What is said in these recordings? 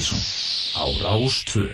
Partíson á Rástvö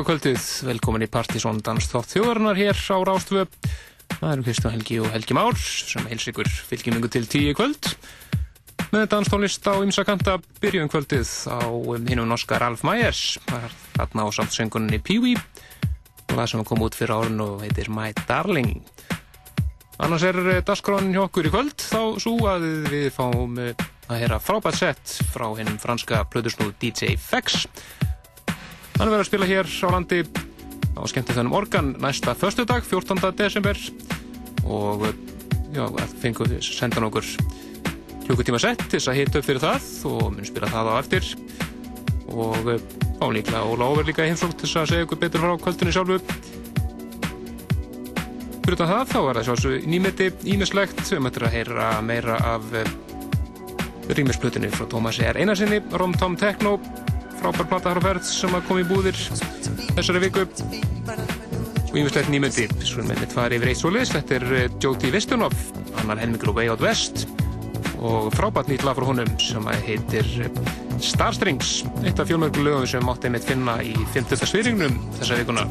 Góða kvöldið, velkomin í Partíson Dansþátt þjóðarinnar hér á Rástvö. Það eru Kristján Helgi og Helgi Már sem heils ykkur fylgjumingu til tíu kvöld. Með danstónlist á ymsakanta byrjum kvöldið á um, hinnum norska Ralf er þarna á samt sönguninni Pee-wee og það sem kom út fyrir árun og heitir My Darling. Annars er dasgránin hjá okkur í kvöld þá svo að við fáum eh, að heyra frábært sett frá hinnum franska plöðusnúð DJ Fex. Hann er verið að spila hér á landi á skemmti þennum organ næsta föstudag, 14. desember og já, fengum við sendan okkur klukkutíma sett til þess að hita upp fyrir það og mun spila það á eftir og á líklega og lágur líka heimsók til þess að segja ykkur betur frá kvöldinu sjálfu fyrir það þá er það sjálfsög nýmeti ímislegt við möttum að heyra meira af rýmisplutinu frá Tómasi R. Einarsinni Rom Tom Techno frábær plata þar á ferð sem að koma í búðir þessari viku. Og ímislegt nýmyndi svo með mitt fari yfir eitt svo list þetta er eh, Jóti Vistunov annar helmingur og Way Out West og frábært nýtt lag frá honum sem heitir eh, Starstrings eitt af fjölmörgu lögum sem mátti mitt finna í 50. sviringnum þessa vikuna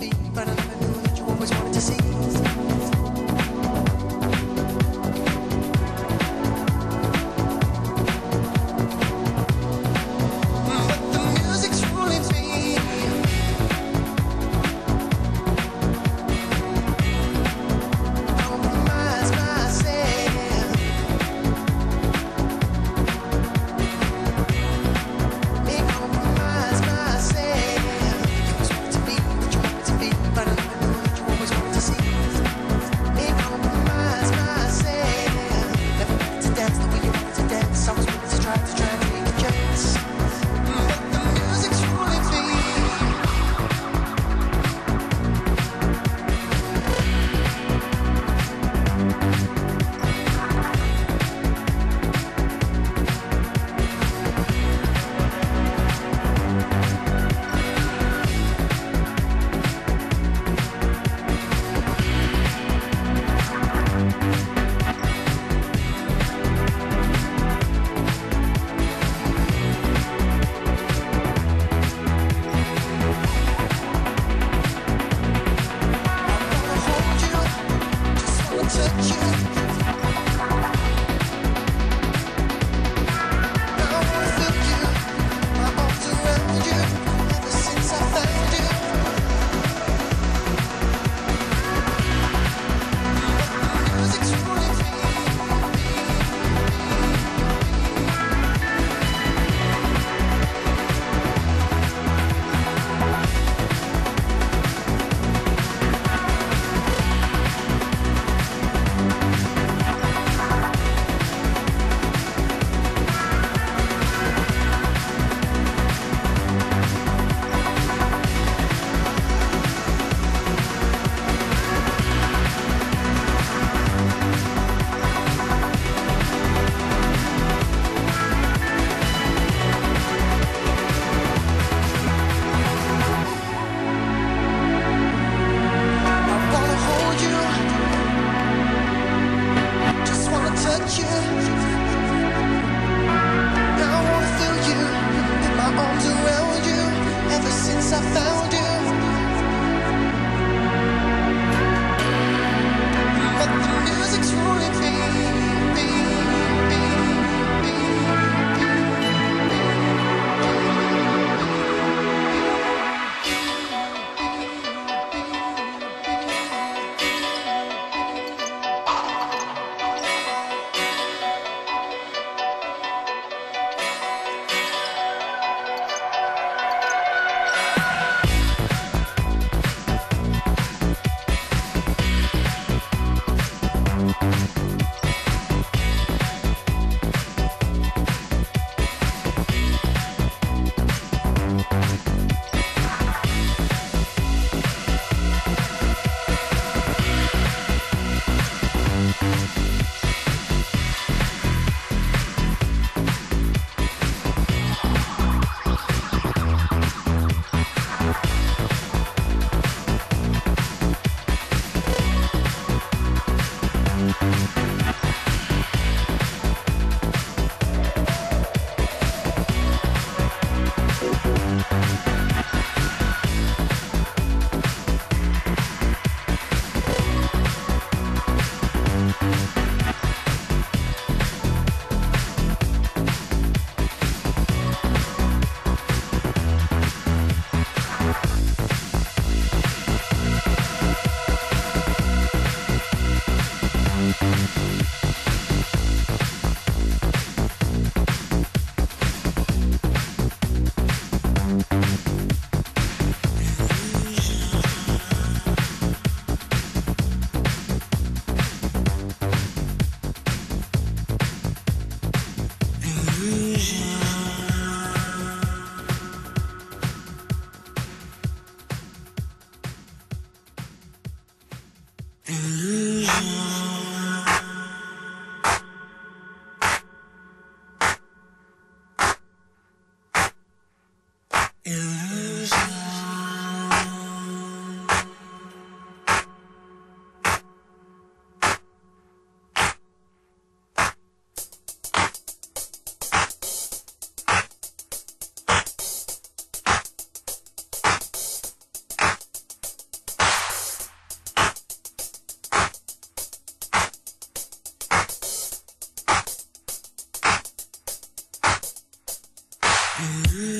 Mm-hmm.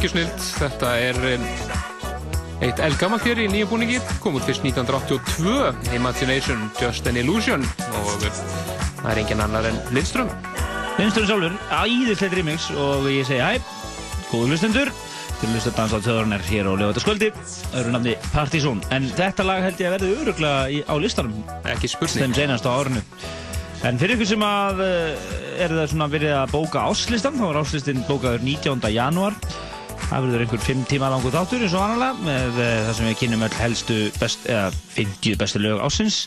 It's just an Já, algjör snilt. Þetta er um, Eitt eldgamalt hér í nýja búningi kom út fyrst 1982 Imagination, Just an Illusion og eh, það er engin annar en Lindström Lindström sjálfur, æðislegt remix og ég segi hæ, góðu hlustendur til að hlusta dansa á þjóðarinnar hér á lögataskvöldi öðru nafni Partizón en þetta lag held ég að verði öruglega á listanum ekki þeim spurning senast á árinu en fyrir ykkur sem að uh, er það svona verið að bóka áslistan þá er áslistin bókaður 19. janúar það verður einhver 5 tíma langur þáttur eins og annarlega með uh, það sem við kynum öll helstu best, eða 50 bestu lög ásins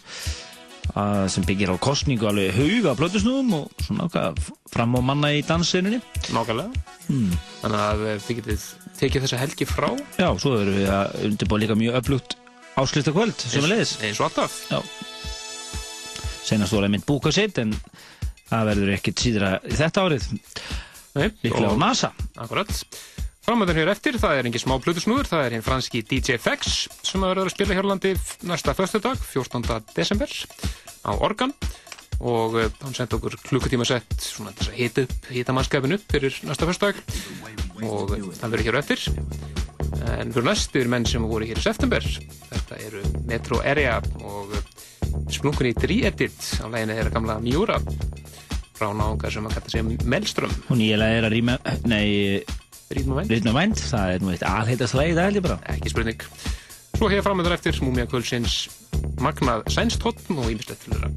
sem byggir á kostningu alveg haug af blötusnúðum og svona okkar fram á manna í dansinunni nákvæmlega. Þannig að eh, þið getið tekið þessa helgi frá. Já, svo erum við að undirbúa líka mjög öflugt áslista kvöld sem við leiðis eins og alltaf. Já. Senast voru að mynd búka sitt en það verður ekkert síðra í þetta árið. Nei, líklega á NASA. Akkurat. Framöðun hér eftir, það er engin smá plutusnúður, það er hinn franski DJ Fex sem að verður að spila hér á landi næsta föstudag, 14. desember á Organ. Og uh, hann sendi okkur klukkutíma sett svona þess að hita upp, hita mannskapin upp fyrir næsta föstudag. Og uh, það verður hér eftir. En fyrir næst eru menn sem voru hér í september. Þetta eru Metro Area og uh, splunkunni 3-edit á læginni þeirra gamla Miura. Frá náungar sem að kalla sig Melström og nýjalega er að rýma nei, Vænt það er nú eitt alheitast lagi það held ég bara. Ekki spurning. Svo hér framöndan eftir Múmia Kvölsins Magnað Sænstóttn og ímislegt til þeirra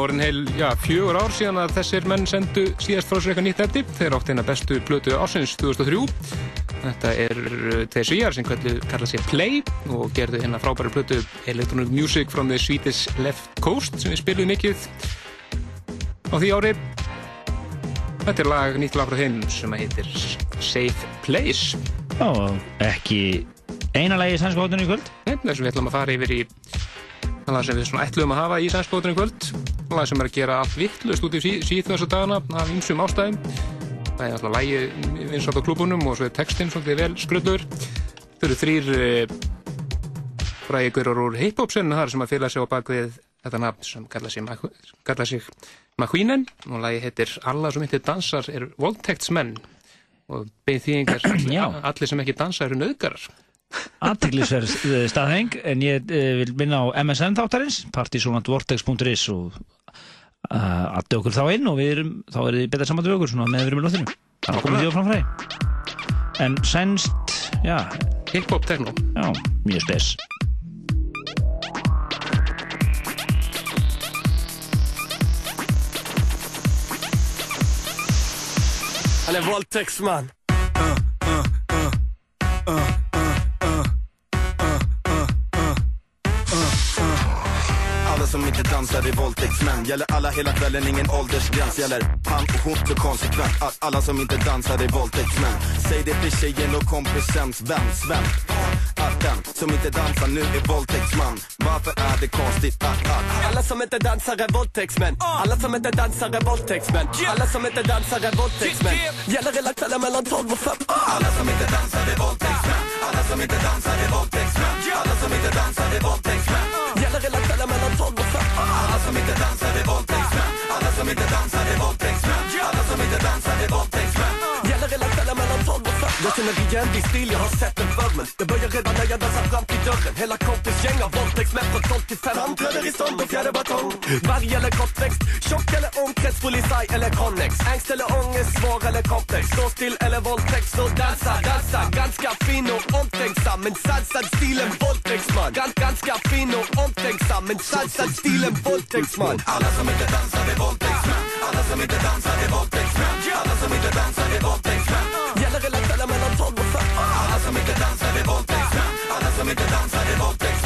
er nú orðin heil, já, fjögur ár síðan að þessir menn sendu síðast frá sér eitthvað nýtt eftir. Þeir áttu eina bestu plötu ásins 2003. Þetta er uh, þeir svíjar sem kallu, kalla sér Play og gerðu hérna frábæri plötu Electronic Music from the Swedish Left Coast sem við spilum mikið á því ári. Þetta er lag, nýtt lag frá þeim sem heitir Safe Place. Já, ekki eina lagi í sænska hóttunni í kvöld. Þess að við ætlum að fara yfir í það sem við ætlum að hafa í sænskóðurinn kvöld það sem er að gera allt vittlust út í sí, síð þessu dagana af einsum ástæðum. Það er alltaf lægi vinsalt á klubunum og svo er textinn svolítið vel skröllur þau eru þrýr eh, fræðigurar úr hip-hop-senu þar sem að fylgja sig á bakvið þetta nafn sem kalla sig, sig Maquinen og lagi heitir Alla sem heitir dansar er voldtektsmenn. Og beð þýðingar Já. allir sem ekki dansa eru nöðgarar Aðtiklisverð staðheng en ég uh, vil minna á MSN þáttarins partysonatvortex.is og uh, addi okkur þá inn og við erum, þá er þið betra saman við okkur svona með við erum í lottinu það er komið því á framfræði en sænst, já, hip-hop techno. Já, mjög spes. Han är våldtäktsman. Alla som inte dansar är våldtäktsmän. Gäller alla hela kvällen, ingen åldersgräns. Gäller han och hon så konsekvent. Att alla som inte dansar är våldtäktsmän. Säg det till tjejen och kompisens vän, Sven Att den som inte dansar nu är våldtäktsman. Varför är det konstigt att, att Alla som inte dansar är våldtäktsmän. Alla som inte dansar är våldtäktsmän. Alla som inte dansar är våldtäktsmän. Gäller hela kvällen mellan 12 och 5. Alla som inte dansar är våldtäktsmän. Alla som inte dansar är våldtäktsmän. Alla som inte dansar är våldtäktsmän. Gäller hela kvällen mellan 12 och 5. Alla som inte dansar är våldtäktsmän. Alla som inte dansar är våldtäktsmän. Alla som inte dansar är våldtäktsmän Gäller hela kvällen mellan 12 jag känner igen din stil, jag har sett den förr men Det börjar redan när jag dansar fram till dörren. Hela kompisgäng har våldtäktsmän från 12 till 5 Framträder i stånd och fjärde batong. Varg eller kortväxt, tjock eller omkrets, polisaj eller connex. Ängst eller ångest, svår eller komplex. Stå still eller våldtäkt, så dansa, dansa. Ganska fin och omtänksam men sansad stilen våldtäktsman. Gans, Ganska fin och omtänksam men sansad stilen våldtäktsman. Alla som inte dansar är våldtäktsmän. Alla som inte dansar är våldtäktsmän. Alla som inte dansar är våldtäktsmän. Hela kvällen mellan 12 och 5 Alla som inte dansar är våldtäktsmän Alla som inte dansar är våldtäktsmän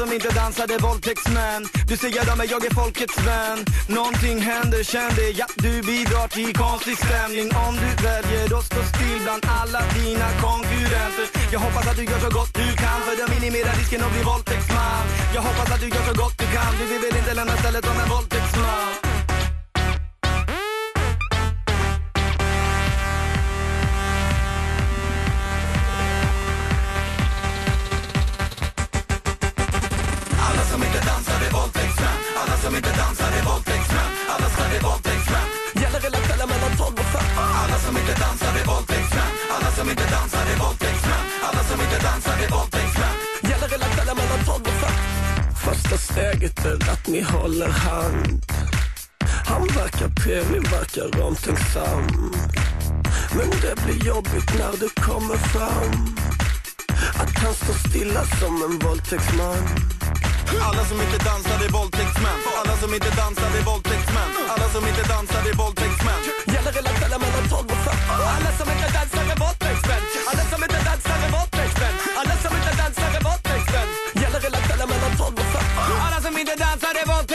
som inte dansade våldtäktsmän. Du säger dem jag är folkets vän. Någonting händer, känn det, ja du bidrar till konstig stämning. Om du väljer att stå still bland alla dina konkurrenter. Jag hoppas att du gör så gott du kan för att minimera risken att bli våldtäktsman. Jag hoppas att du gör så gott du kan. Du vill väl inte lämna stället om en våldtäktsman. Inte dansar är våldtäktsmän Alla ska är våldtäktsmän Gäller hela kvällen mellan 12 och 5 Alla som inte dansar är våldtäktsmän Alla som inte dansar är våldtäktsmän Alla som inte dansar är våldtäktsmän Gäller hela kvällen mellan 12 och 5 Första steget är att ni håller hand. Han verkar trevlig, verkar omtänksam. Men det blir jobbigt när du kommer fram Att han står stilla som en våldtäktsman. Alla som inte dansar är våldtäktsmän. Alla som inte dansar är våldtäktsmän. Alla som inte dansar är våldtäktsmän. Gäller hela kvällen mellan 12 och 5 Alla som inte dansar är våldtäktsmän. Alla som inte dansar är våldtäktsmän. Alla som inte dansar är våldtäktsmän. Gäller hela kvällen mellan 12 och 5 Alla som inte dansar är våldtäktsmän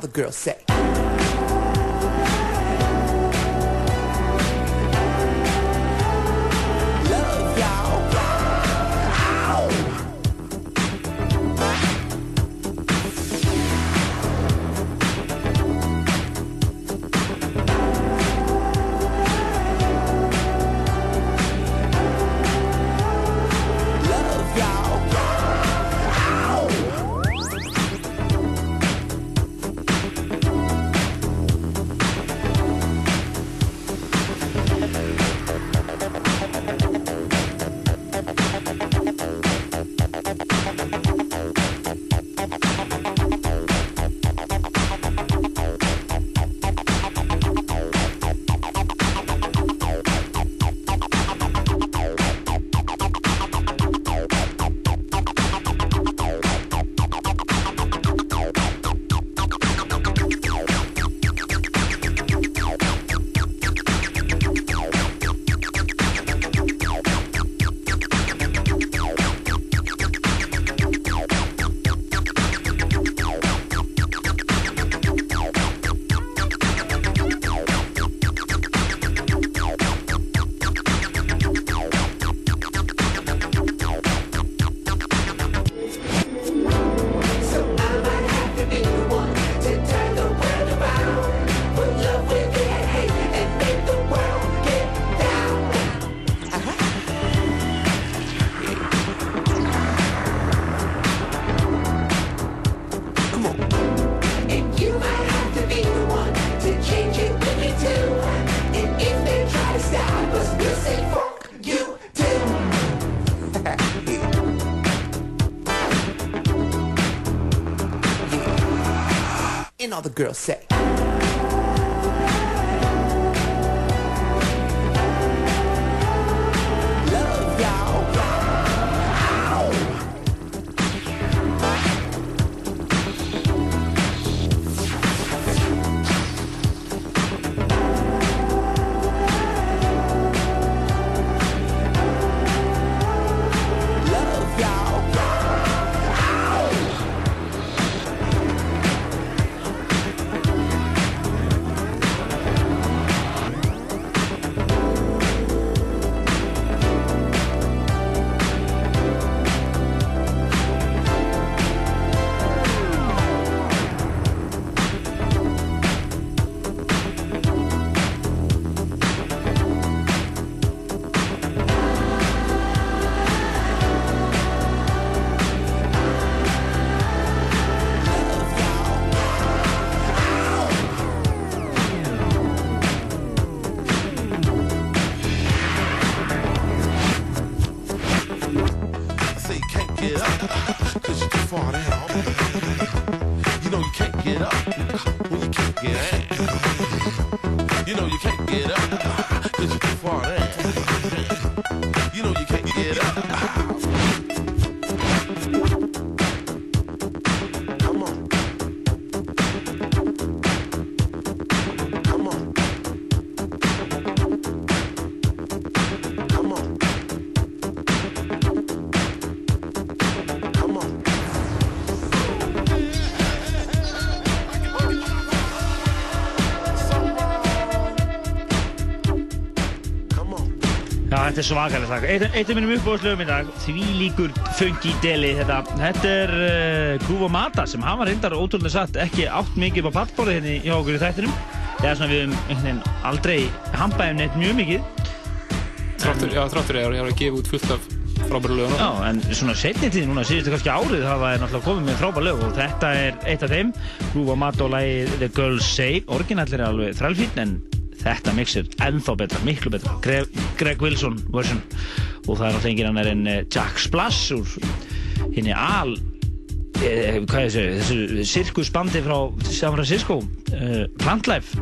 the girl said. The girls say. Þetta er svakalega lag. Eitt, eitt af mínum uppbóðslögum í dag, því líkur funky deli þetta. Þetta er uh, Groove og Mata sem hafa reyndar ótrúlega satt ekki átt mikið á pallbóri hérna hjá okkur í þættinum. Það er svona við um veginn aldrei hampaðum neitt mjög mikið. Þráttur, já, þráttur ég að gefa út fullt af frábæru lögum. Já, en svona setni tíð núna, síðustu kannski árið hafa er náttúrulega komið með frábær lög og þetta er eitt af þeim. Og Mata og lagið The Girls Say. Orginallir er alveg þrælfýtt en þetta mix er ennþá betra, miklu betra. Greg, Greg Wilson version. Og það er náttúrulega engin annar en eh, Jack Splash úr henni al eh, hvað ég segi, þessu sirkusbandi frá San Francisco uh, Plantlife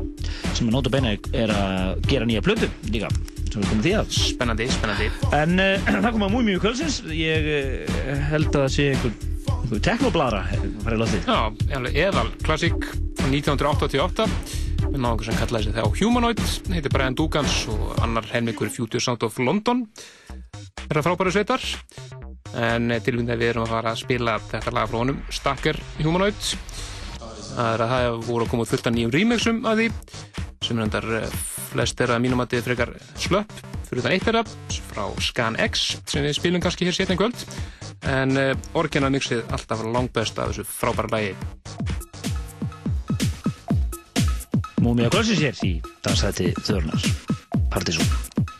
sem er nóta beina er að gera nýja plötu líka sem við komum því að. Spennandi, spennandi. En uh, það kom að mjög mjög kvöldsins. Ég uh, held að það sé einhver, einhver teknoblara farið loftið. Já, alveg eðal klassík frá 1988 við náðum sem kallaði sig á Humanoid. Heitir Brian Dugans og annar helmingur Future Sound of London. Er það frábæra sveitar. En tilvíðin að við erum að fara að spila þetta lag frá honum Stacker Humanoid. Það er að það voru að koma fullt af nýjum remixum að því sem er endar flest er að mínum að þið frekar slöpp. Fyrir það eitt þeirra frá Scan X sem við spilum kannski hér setna í kvöld. En uh, orginal mixið alltaf langbest af þessu frábæra lægi Múmia Kvöldsins hér í dansæti þörnars Partizón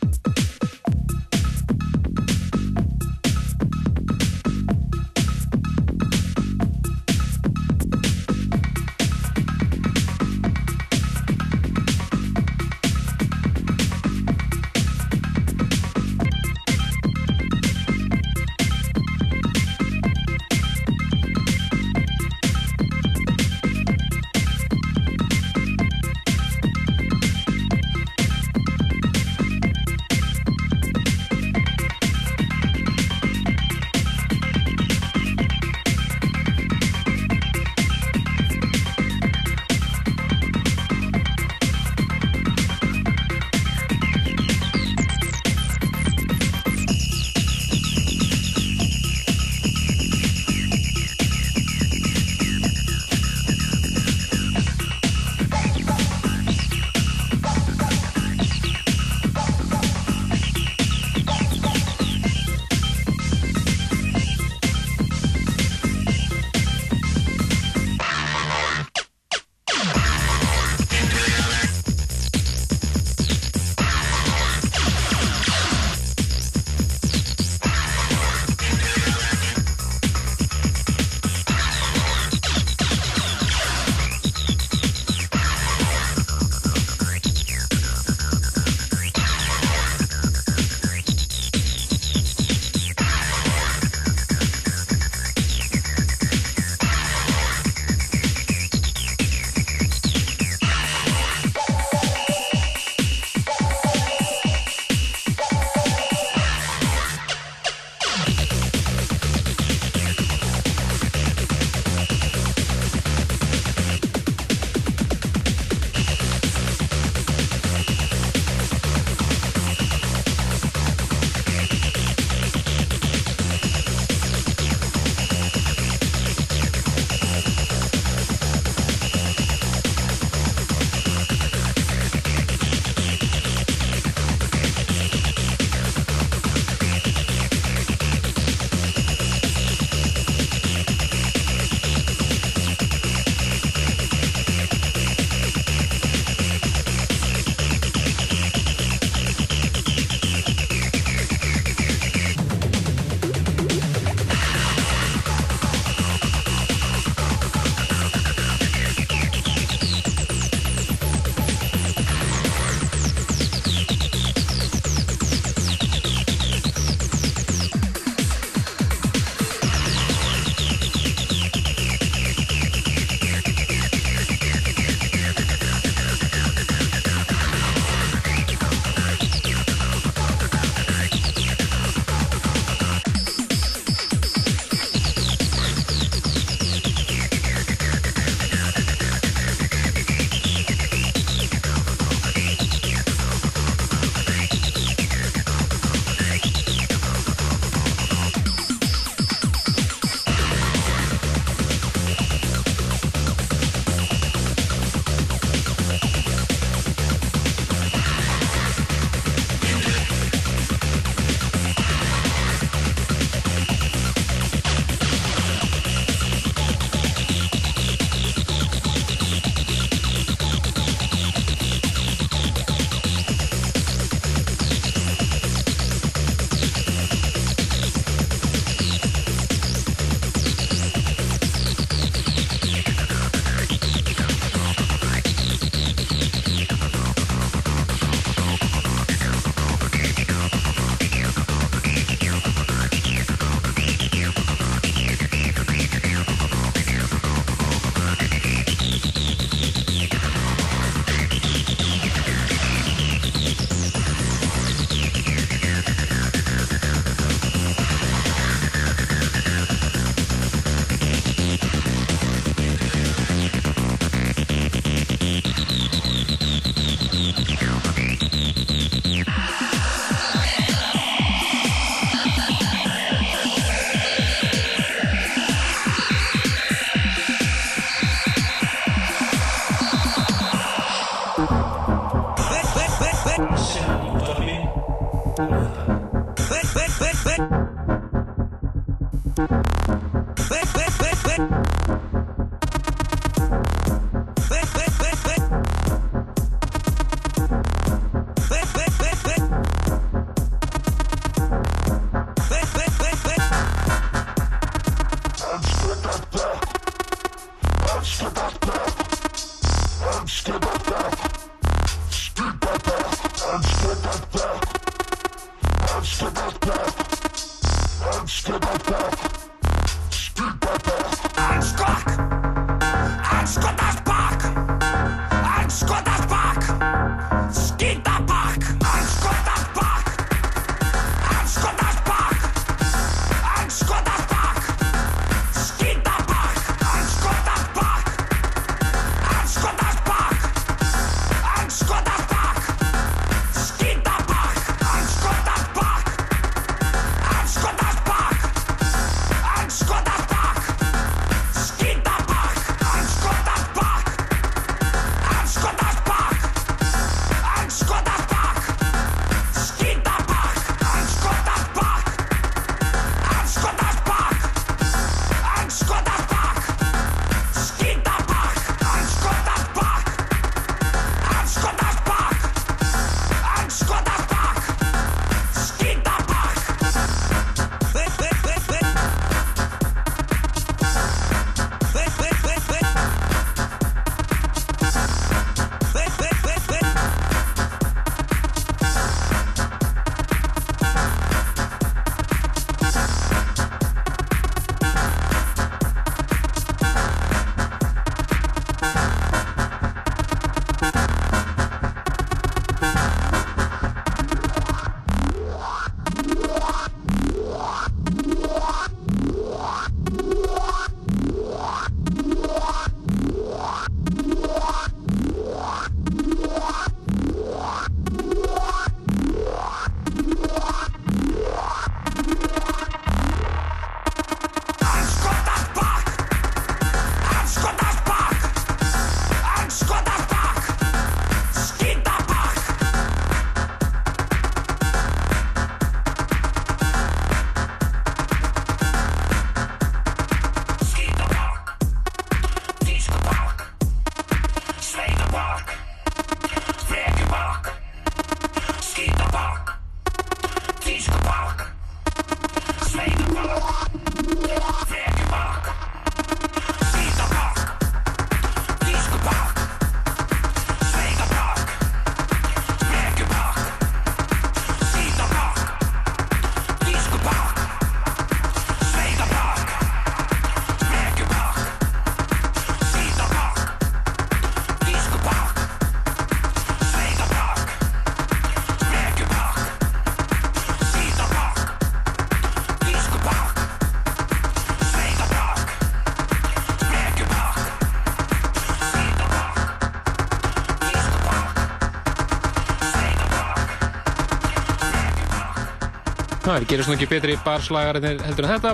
Það er gerist nú ekki betri barslagar heldur en þetta.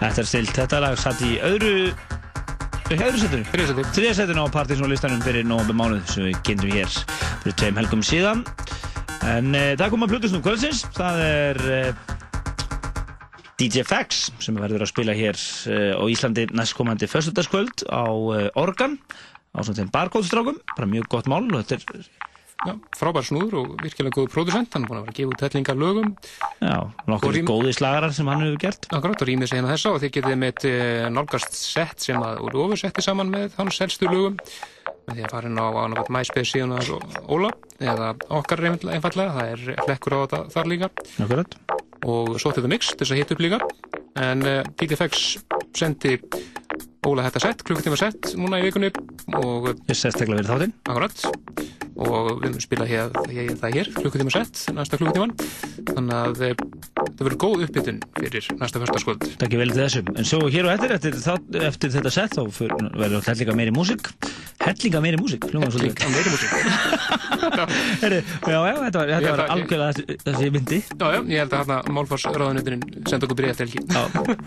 Þetta er stilt, þetta lag satt í öðru öðru setinu, þriðja þriðja setinu á partysónlistanum fyrir nógum mánuð sem við kynntum hér fyrir tveim helgum síðan. En e, það kom að Plutusnum kvöldsins. Það er e, DJ Fax sem verður að spila hér e, á Íslandi næstkomandi föstudagskvöld á Organ á svona þeim barkóðstrákum bara mjög gott mál og þetta er Já, frábær snúður og virkilega góð pródusent, hann er búin að vera að gefa út hellingar lögum. Nokkur góði slagarar sem hann hefur gert. Akkurát, og rýmið sig hérna þessa og þið getið með nálgast sett sem að úr ofursetti saman með hans helstu lögum með því að fara inn á annarkvæmt MySpace síðan að Óla eða okkar einfallega, það er flekkur á þetta þar líka. Akkurát. Og svo þetta mix, þess að hitta upp líka. En uh, DTFX sendi Óla þetta sett, klukkutíma sett núna í vikunni og... Ég sérstaklega verið þáttinn. Akkurát og við spila hér, hér, það hér klukkutíma sett, næsta klukkutíman þannig að eh, það verður góð uppbytun fyrir næsta förstaskvöld Takk ég vel til þessu, en svo hér og eftir eftir, eftir, þetta sett þá verður þetta líka meiri músik hellinga meiri músík Hellinga meiri músík. Herri, Já, já, þetta var, þetta var algjörlega þessi, myndi Já, já, ég held að hérna málfarsraðanuturinn senda okkur byrja til helgi. Já,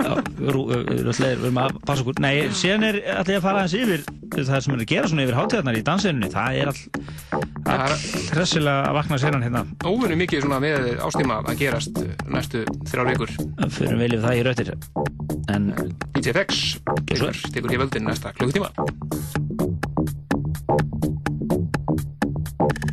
já, rú, rústlegir, við erum að passa okkur. Nei, síðan er allir að fara aðeins yfir það sem er að gera svona yfir hátíðarnar í dansinunni það er all, hressilega að vakna séran hérna. Óvinni mikið svona með ástíma að gerast næstu þrjár vikur. Fyrir vel yfir það í rautir. En Fex tekur, hér völdin næsta klukkutíma Thank you.